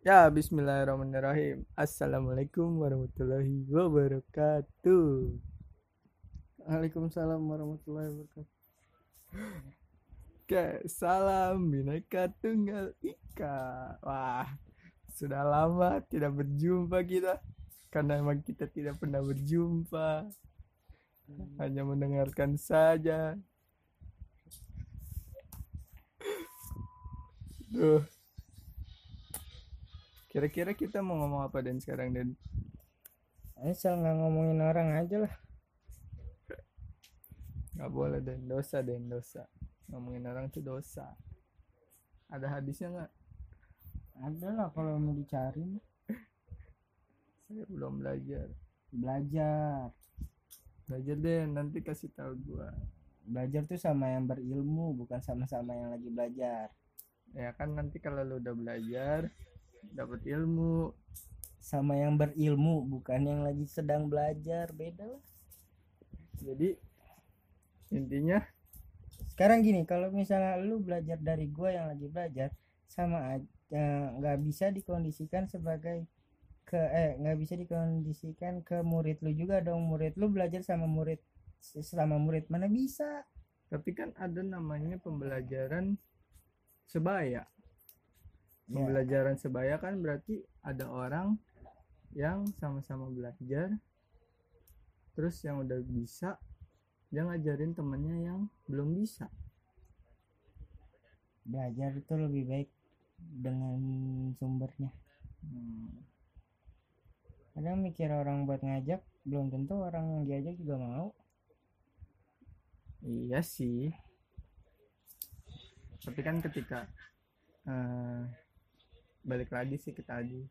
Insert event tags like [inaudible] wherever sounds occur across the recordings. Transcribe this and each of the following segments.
Ya, bismillahirrahmanirrahim. Assalamualaikum warahmatullahi wabarakatuh. Waalaikumsalam warahmatullahi wabarakatuh. Oke, salam bineka tunggal ika. Wah, sudah lama tidak berjumpa kita. Karena emang kita tidak pernah berjumpa. Hanya mendengarkan saja. Duh. Kira-kira kita mau ngomong apa dan sekarang dan? Asal nggak ngomongin orang aja lah. nggak boleh dan. Dosa dan dosa. Ngomongin orang itu dosa. Ada hadisnya nggak? Ada lah kalau mau dicari [laughs] saya belum belajar. Belajar. belajar deh nanti kasih tahu gua. Belajar tuh sama yang berilmu bukan sama-sama yang lagi belajar. ya kan nanti kalau lu udah belajar dapat ilmu. Sama yang berilmu bukan yang lagi sedang belajar. Beda lah. jadi intinya Sekarang gini kalau misalnya lu belajar dari gua yang lagi belajar sama aja nggak bisa dikondisikan sebagai ke eh nggak bisa dikondisikan ke murid lu juga dong. Murid lu belajar sama murid sama murid mana bisa? Tapi kan ada namanya pembelajaran sebaya Ya. pembelajaran sebaya kan berarti ada orang yang sama-sama belajar terus yang udah bisa dia ngajarin temennya yang belum bisa. Belajar itu lebih baik dengan sumbernya. Hmm, kadang mikir orang buat ngajak belum tentu orang yang diajak juga mau. Iya sih. Tapi kan ketika eh, balik lagi sih ke tadi.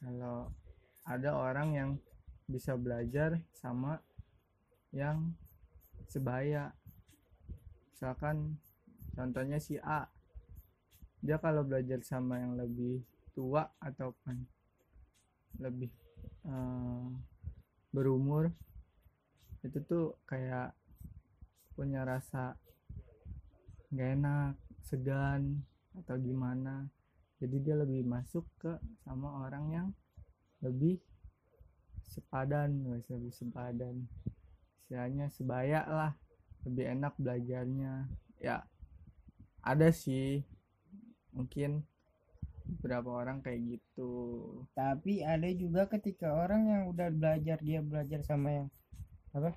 Kalau ada orang yang bisa belajar sama yang sebaya misalkan contohnya si A. Dia kalau belajar sama yang lebih tua ataupun lebih eh, berumur itu tuh kayak punya rasa nggak enak segan atau gimana jadi dia lebih masuk ke sama orang yang lebih sepadan wes lebih sepadan. Istilahnya sebaya lah lebih enak belajarnya. Ya ada sih mungkin beberapa orang kayak gitu. Tapi ada juga ketika orang yang udah belajar dia belajar sama yang apa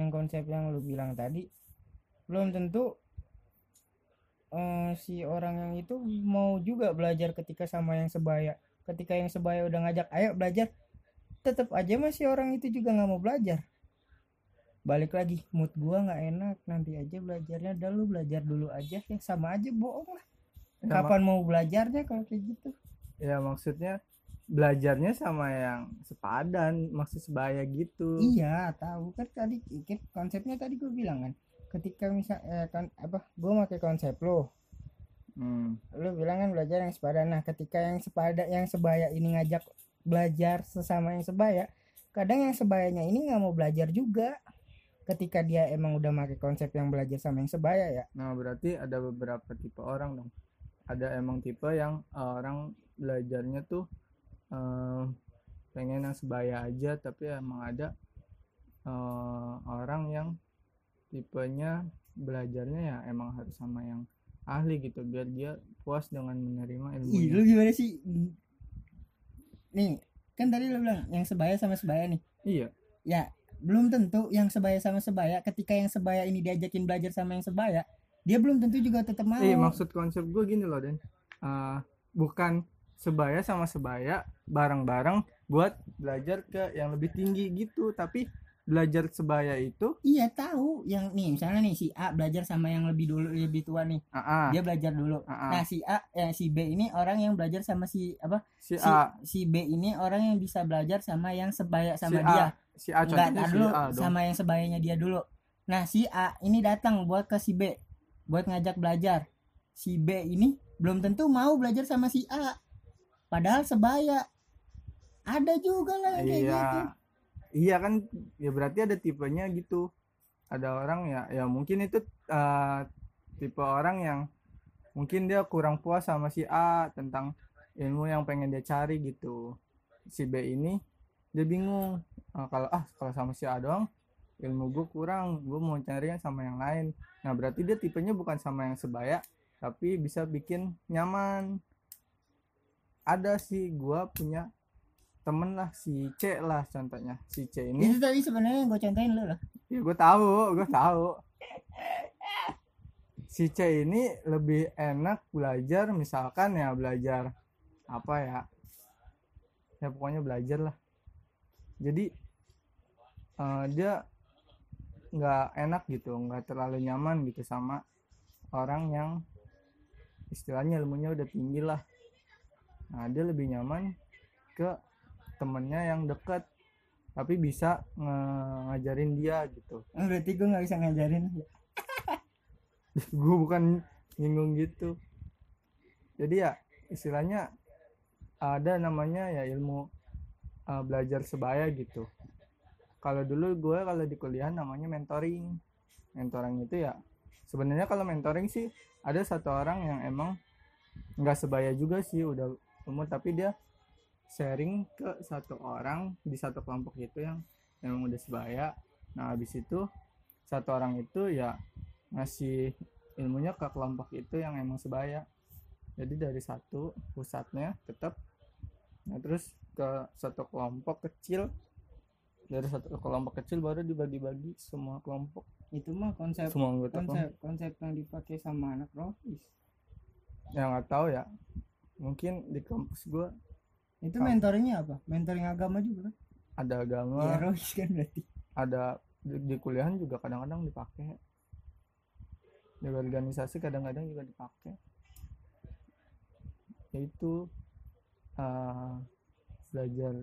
yang konsep yang lu bilang tadi belum tentu eh, si orang yang itu mau juga belajar ketika sama yang sebaya. Ketika yang sebaya udah ngajak ayo belajar. Tetap aja masih orang itu juga nggak mau belajar. Balik lagi mood gua nggak enak nanti aja belajarnya. Dah lu belajar dulu aja ya sama aja bohong lah. Ya, kapan mau belajarnya kalau kayak gitu? Ya maksudnya belajarnya sama yang sepadan maksud sebaya gitu. Iya, tahu. Kan tadi kan konsepnya tadi gue bilang kan. Ketika misal eh, kan apa gue pakai konsep lo, Hmm, lo bilang kan belajar yang sepadan. Nah, ketika yang sepada yang sebaya ini ngajak belajar sesama yang sebaya, kadang yang sebayanya ini nggak mau belajar juga. Ketika dia emang udah pakai konsep yang belajar sama yang sebaya ya. nah berarti ada beberapa tipe orang dong ada emang tipe yang eh, orang belajarnya tuh eh, pengen yang sebaya aja tapi emang ada eh, orang yang tipenya belajarnya ya emang harus sama yang ahli gitu biar dia puas dengan menerima Ih, ilmunya lu gimana sih? Nih, kan tadi lo bilang yang sebaya sama sebaya nih. iya ya belum tentu yang sebaya sama sebaya ketika yang sebaya ini diajakin belajar sama yang sebaya dia belum tentu juga tetap mau Iya maksud konsep gue gini loh Den Eh, bukan sebaya sama sebaya bareng-bareng buat belajar ke yang lebih tinggi gitu tapi belajar sebaya itu? Iya tahu. Yang nih misalnya nih si A belajar sama yang lebih dulu lebih tua nih. Ah, ah, dia belajar dulu. Ah. nah si A yang si B ini orang yang belajar sama si apa? Si si, A. si B ini orang yang bisa belajar sama yang sebaya si sama A, dia. Si A enggak si dulu. A dong. Sama yang sebayanya dia dulu. Nah si A ini datang buat ke si B buat ngajak belajar. Si B ini belum tentu mau belajar sama si A. Padahal sebaya. Ada juga lah yang kayak iya. gitu iya kan ya berarti ada tipenya gitu. Ada orang ya ya mungkin itu eh, tipe orang yang mungkin dia kurang puas sama si A tentang ilmu yang pengen dia cari gitu. Si B ini dia bingung Ah, kalau ah kalau sama si A doang ilmu gue kurang gue mau cari yang sama yang lain. Nah berarti dia tipenya bukan sama yang sebaya tapi bisa bikin nyaman. Ada sih gue punya temen lah si C lah contohnya. Si C ini. Itu tadi sebenarnya gue contohin lu lah. Ya gue tahu gue tahu. Si C ini lebih enak belajar misalkan ya belajar apa ya? Ya pokoknya belajar lah. Jadi eh, dia nggak enak gitu nggak terlalu nyaman gitu sama orang yang istilahnya ilmunya udah tinggi lah. Nah dia lebih nyaman ke temennya yang deket tapi bisa nge- ngajarin dia gitu. Oh, berarti gue nggak bisa ngajarin [laughs] gue bukan nyinggung gitu. Jadi ya istilahnya ada namanya ya ilmu uh, belajar sebaya gitu. Kalau dulu gue kalau di kuliah namanya mentoring. Mentoring itu ya sebenarnya kalau mentoring sih ada satu orang yang emang nggak sebaya juga sih udah umur tapi dia sharing ke satu orang di satu kelompok itu yang emang udah sebaya. Nah habis itu satu orang itu ya ngasih ilmunya ke kelompok itu yang emang sebaya. Jadi dari satu pusatnya tetap nah terus ke satu kelompok kecil. Dari satu kelompok kecil baru dibagi-bagi semua kelompok. Itu mah konsep semua anggota konsep konsep yang dipakai sama anak rohis kelompok yang nggak tahu ya. Mungkin di kampus gua itu mentoringnya apa? Mentoring agama juga kan? Ada agama. Ya kan berarti. Ada di, di kuliahan juga kadang-kadang dipakai. Di organisasi kadang-kadang juga dipakai. Yaitu uh, belajar.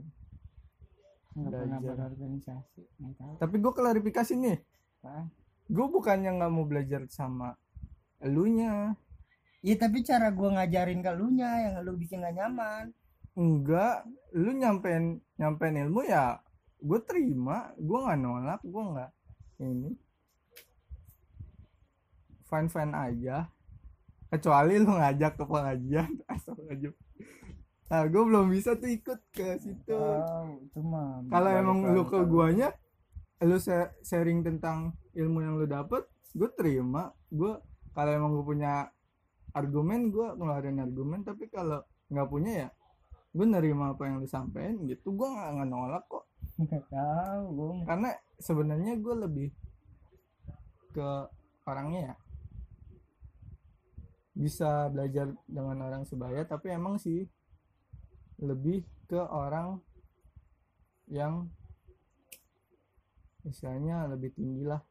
Nggak pernah Belajar. berorganisasi nggak tahu. Tapi gue klarifikasi nih. Gue bukannya nggak mau belajar sama elunya. Iya tapi cara gua ngajarin ke lu nya yang lu bikin gak nyaman enggak lu nyampein nyampein ilmu ya gue terima gue nggak nolak gue nggak ini. Fine fine aja. Kecuali lu ngajak ke pengajian [laughs] asal aja. Nah gue belum bisa tuh ikut ke situ. Oh, kalau emang lu ke guanya lu sharing tentang ilmu yang lu dapet gue terima. Gue kalau emang gue punya argumen gue ngeluarin argumen. Tapi kalau nggak punya ya gue nerima apa yang lu sampein gitu gue nggak nolak kok. Nggak tahu karena sebenarnya gue lebih ke orangnya ya. Bisa belajar dengan orang sebaya tapi emang sih lebih ke orang yang misalnya lebih tinggi lah.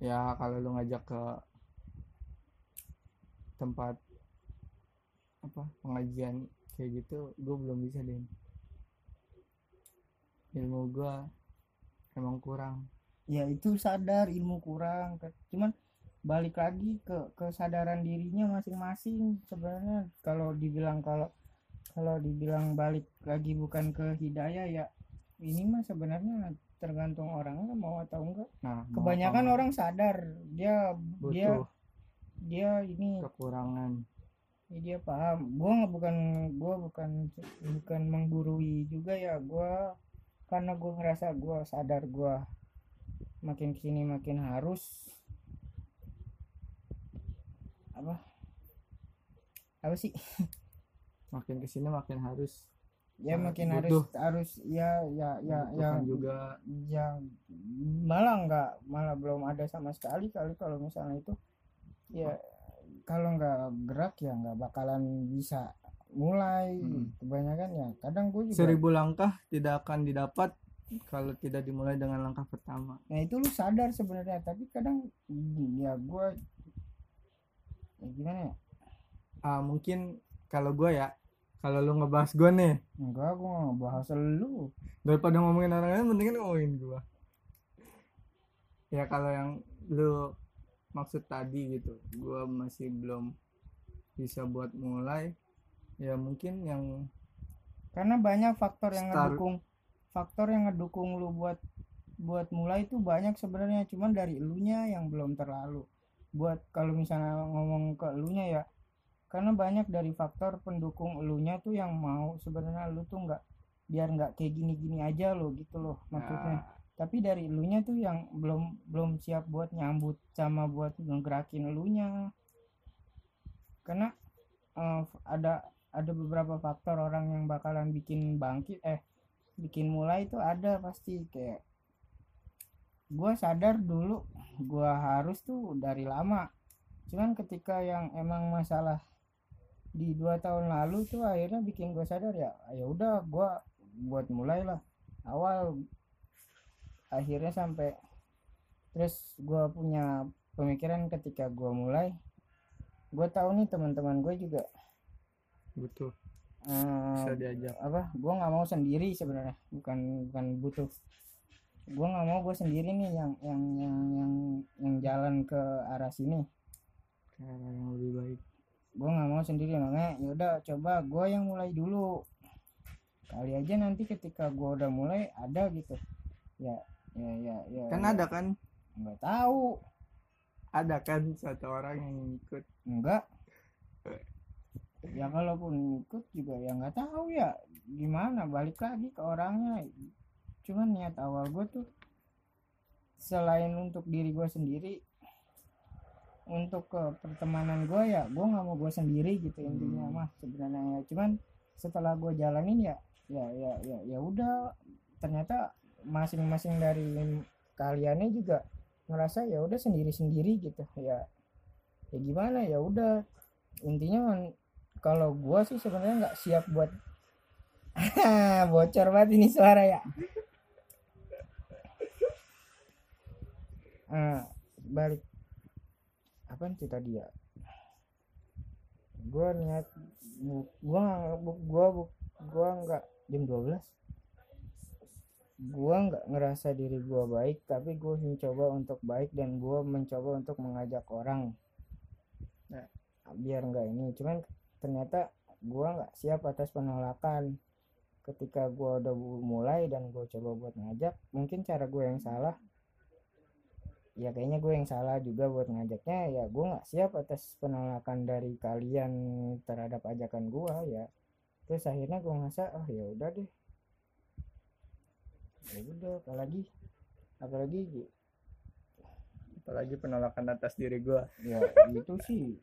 Ya kalau lu ngajak ke tempat apa pengajian kayak gitu gue belum bisa deh ilmu gue emang kurang. Ya itu sadar ilmu kurang cuman balik lagi ke kesadaran dirinya masing-masing sebenarnya. Kalau dibilang kalau kalau dibilang balik lagi bukan ke hidayah ya ini mah sebenarnya tergantung orangnya mau atau enggak. Nah kebanyakan orang sadar. Dia enggak, dia butuh dia ini kekurangan dia paham. Gua nggak bukan gua bukan bukan menggurui juga ya gua karena gua ngerasa gua sadar gua makin ke sini makin harus. Apa? Apa sih? [laughs] Makin ke sini makin harus. Ya Nah, makin butuh. harus harus ya ya ya ya. Butuhkan juga. Ya malah nggak malah belum ada sama sekali kali kalau misalnya itu. Ya kalau nggak gerak ya nggak bakalan bisa mulai Hmm. kebanyakan ya kadang gue juga seribu langkah tidak akan didapat kalau tidak dimulai dengan langkah pertama. Nah itu lu sadar sebenarnya tapi kadang ya gue ya gimana ya? Ah mungkin kalau gue ya kalau lu ngebahas gue nih. Enggak gue nggak bahas lu. Daripada ngomongin orang lain mendingan ngomongin gue ya kalau yang lu maksud tadi gitu. Gue masih belum bisa buat mulai. Ya mungkin yang karena banyak faktor yang Start. ngedukung faktor yang ngedukung lu buat buat mulai itu banyak sebenarnya. Cuman dari elunya yang belum terlalu. Buat kalau misalnya ngomong ke elunya ya karena banyak dari faktor pendukung elunya tuh yang mau sebenarnya lu tuh nggak biar nggak kayak gini-gini aja lo gitu loh maksudnya. Nah, tapi dari elunya tuh yang belum belum siap buat nyambut sama buat ngegerakin elunya. Karena eh, ada ada beberapa faktor orang yang bakalan bikin bangkit eh bikin mulai itu ada pasti. Kayak gua sadar dulu gua harus tuh dari lama. Cuman ketika yang emang masalah di dua tahun lalu tuh akhirnya bikin gue sadar ya ya udah gua buat mulai lah. Awal akhirnya sampai terus gua punya pemikiran ketika gua mulai gue tahu nih teman-teman gue juga. Butuh eh, bisa diajak. apa? Gue nggak mau sendiri sebenarnya bukan bukan butuh. Gue nggak mau gue sendiri nih yang yang yang yang yang jalan ke arah sini. Ke arah yang lebih baik. Gue nggak mau sendiri makanya yaudah coba gue yang mulai dulu. Kali aja nanti ketika gue udah mulai ada gitu. Ya ya ya ya kan ya. ada kan? Nggak tahu. Ada kan satu orang yang ikut enggak ya kalaupun ikut juga ya nggak tahu ya. Gimana? Balik lagi ke orangnya. Cuman niat awal gue tuh selain untuk diri gue sendiri untuk ke pertemanan gue ya gue nggak mau gue sendiri gitu intinya Hmm. mah sebenarnya ya. Cuman setelah gue jalanin ya ya ya ya ya udah. Ternyata masing-masing dari kaliannya juga ngerasa ya udah sendiri-sendiri gitu. Ya ya gimana? Ya udah. Intinya kalau gua sih sebenarnya nggak siap buat [laughs] bocor banget ini suara ya. Ah, [laughs] balik. Apa sih tadi ya? Gua niat gua gua bu- gua nggak jam 12 gua nggak ngerasa diri gua baik tapi gua mencoba untuk baik dan gua mencoba untuk mengajak orang. Ya. biar nggak ini cuman ternyata gua nggak siap atas penolakan. Ketika gua udah mulai dan gua coba buat ngajak mungkin cara gue yang salah. Ya kayaknya gue yang salah juga buat ngajaknya. Ya gue nggak siap atas penolakan dari kalian terhadap ajakan gua ya. Terus akhirnya gue ngerasa oh ya udah deh ya udah apalagi apalagi apalagi penolakan atas diri gua. Ya itu sih.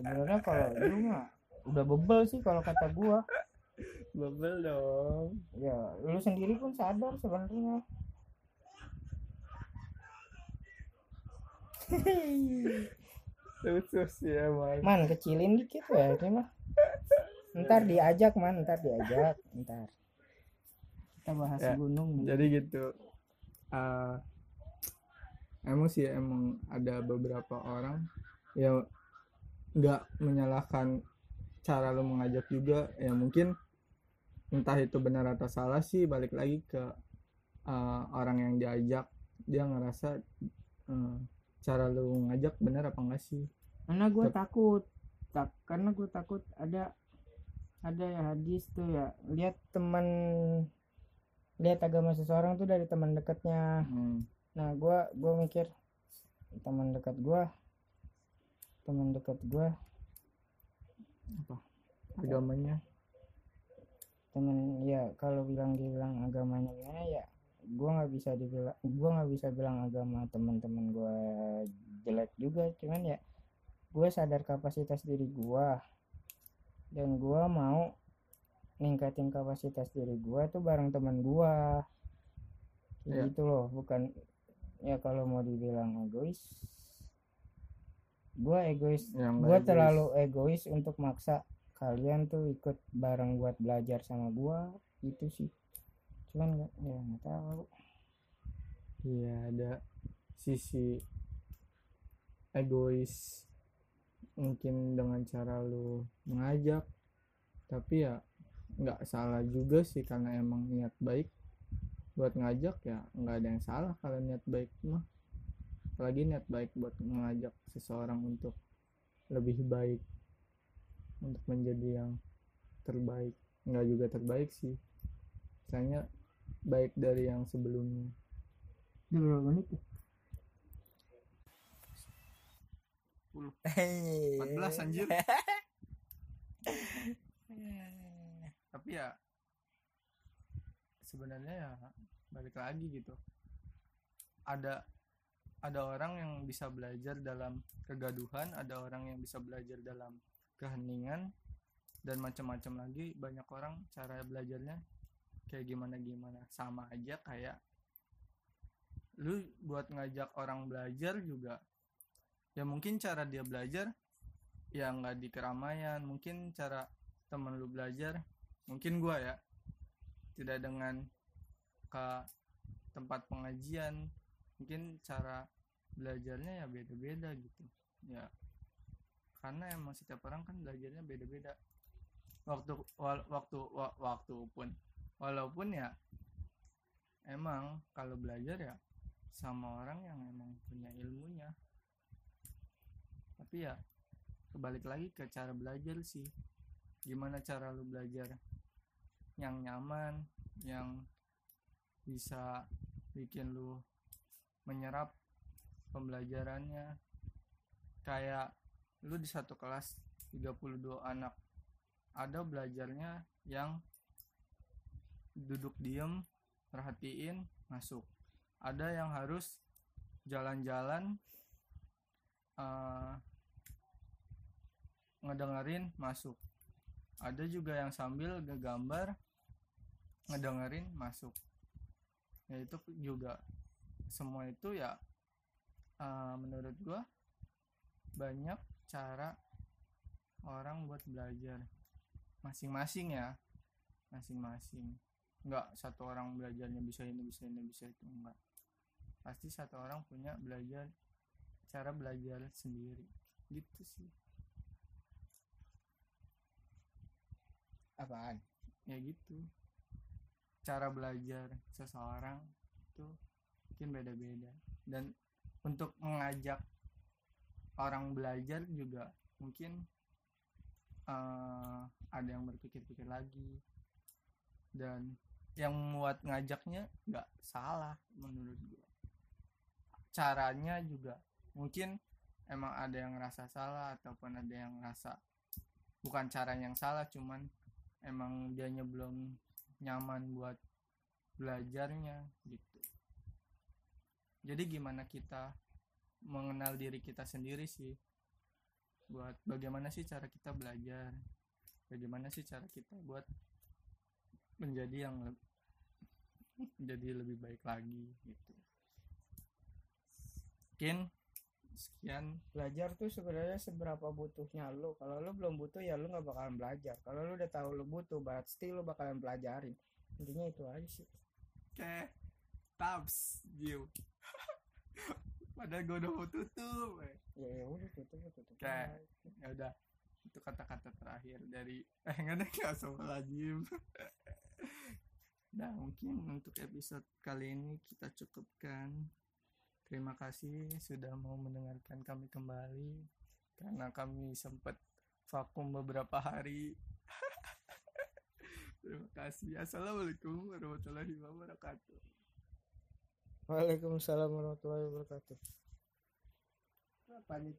Sebenarnya kalau [laughs] lu mah udah bebel sih kalau kata gua. Bebel dong. Ya lu sendiri pun sadar sebenarnya. Khusus ya man man kecilin dikit ya ini mah. Ntar diajak man. Ntar diajak ntar kita bahas Ya, gunung nih. jadi gitu. Eh emang sih emang ada beberapa orang yang nggak menyalahkan cara lu mengajak juga. Ya mungkin entah itu benar atau salah sih balik lagi ke eh, orang yang diajak. Dia ngerasa eh, cara lu ngajak benar apa enggak sih? Karena gue takut. Tak karena gue takut ada ada ya hadis tuh ya. Lihat teman lihat agama seseorang tuh dari teman dekatnya. Hmm, nah gua gua mikir teman dekat gua teman dekat gua. Agamanya? Temen ya kalau bilang dibilang agamanya gimana ya gua nggak bisa dibilang gua nggak bisa bilang agama teman-teman gua jelek juga. Cuman ya gue sadar kapasitas diri gua. Dan gua mau ningkatin kapasitas diri gua tuh bareng teman gua Kayak Iya. gitu loh bukan ya kalau mau dibilang egois gua egois yang nggak egois. terlalu egois untuk maksa kalian tuh ikut bareng buat belajar sama gua itu sih cuman nggak ya nggak tahu Iya ada sisi egois mungkin dengan cara lu mengajak tapi ya nggak salah juga sih karena emang niat baik buat ngajak ya nggak ada yang salah kalau niat baik mah. Apalagi niat baik buat mengajak seseorang untuk lebih baik untuk menjadi yang terbaik. Nggak juga terbaik sih. Misalnya baik dari yang sebelumnya. Udah berapa menit ya? 14 anjir [laughs] tapi ya sebenarnya ya balik lagi gitu. Ada ada orang yang bisa belajar dalam kegaduhan ada orang yang bisa belajar dalam keheningan dan macam-macam lagi. Banyak orang cara belajarnya kayak gimana gimana sama aja kayak lu buat ngajak orang belajar juga ya mungkin cara dia belajar ya nggak di keramaian. Mungkin cara temen lu belajar mungkin gua ya. Tidak dengan ke tempat pengajian. Mungkin cara belajarnya ya beda-beda gitu. Ya karena emang setiap orang kan belajarnya beda-beda. Waktu wal, waktu wa, waktu pun. Walaupun ya emang kalau belajar ya sama orang yang emang punya ilmunya. Tapi ya kebalik lagi ke cara belajar sih. Gimana cara lu belajar yang nyaman yang bisa bikin lu menyerap pembelajarannya. Kayak lu di satu kelas 32 anak ada belajarnya yang duduk diem perhatiin masuk. Ada yang harus jalan-jalan uh, ngedengerin masuk. Ada juga yang sambil ngegambar ngedengerin masuk. Ya itu juga semua itu ya uh, menurut gua banyak cara orang buat belajar. Masing-masing ya masing-masing. Nggak satu orang belajarnya bisa ini bisa ini bisa itu enggak pasti satu orang punya belajar cara belajar sendiri. Gitu sih. Apaan? Ya gitu cara belajar seseorang itu mungkin beda-beda. Dan untuk mengajak orang belajar juga mungkin uh, ada yang berpikir-pikir lagi. Dan yang muat ngajaknya nggak salah menurut gue caranya juga mungkin emang ada yang ngerasa salah ataupun ada yang ngerasa bukan cara yang salah cuman emang dianya belum nyaman buat belajarnya gitu. Jadi gimana kita mengenal diri kita sendiri sih? Buat bagaimana sih cara kita belajar? Bagaimana sih cara kita buat menjadi yang jadi lebih baik lagi gitu. Mungkin sekian. Belajar tuh sebenarnya seberapa butuhnya lo. Kalau lo belum butuh ya lo nggak bakalan belajar. Kalau lo udah tahu lo butuh pasti lo bakalan pelajarin. Intinya itu aja sih. Oke. Okay. tabs view. [laughs] Padahal gue udah mau tutup eh. ya ya udah tutup tutup. Oke. Okay. ya udah. Itu kata-kata terakhir dari eh nggak ada nggak lagi. [laughs] Nah, mungkin untuk episode kali ini kita cukupkan. Terima kasih sudah mau mendengarkan kami kembali karena kami sempat vakum beberapa hari. [laughs] Terima kasih. Assalamualaikum warahmatullahi wabarakatuh. Waalaikumsalam warahmatullahi wabarakatuh. Apa nih?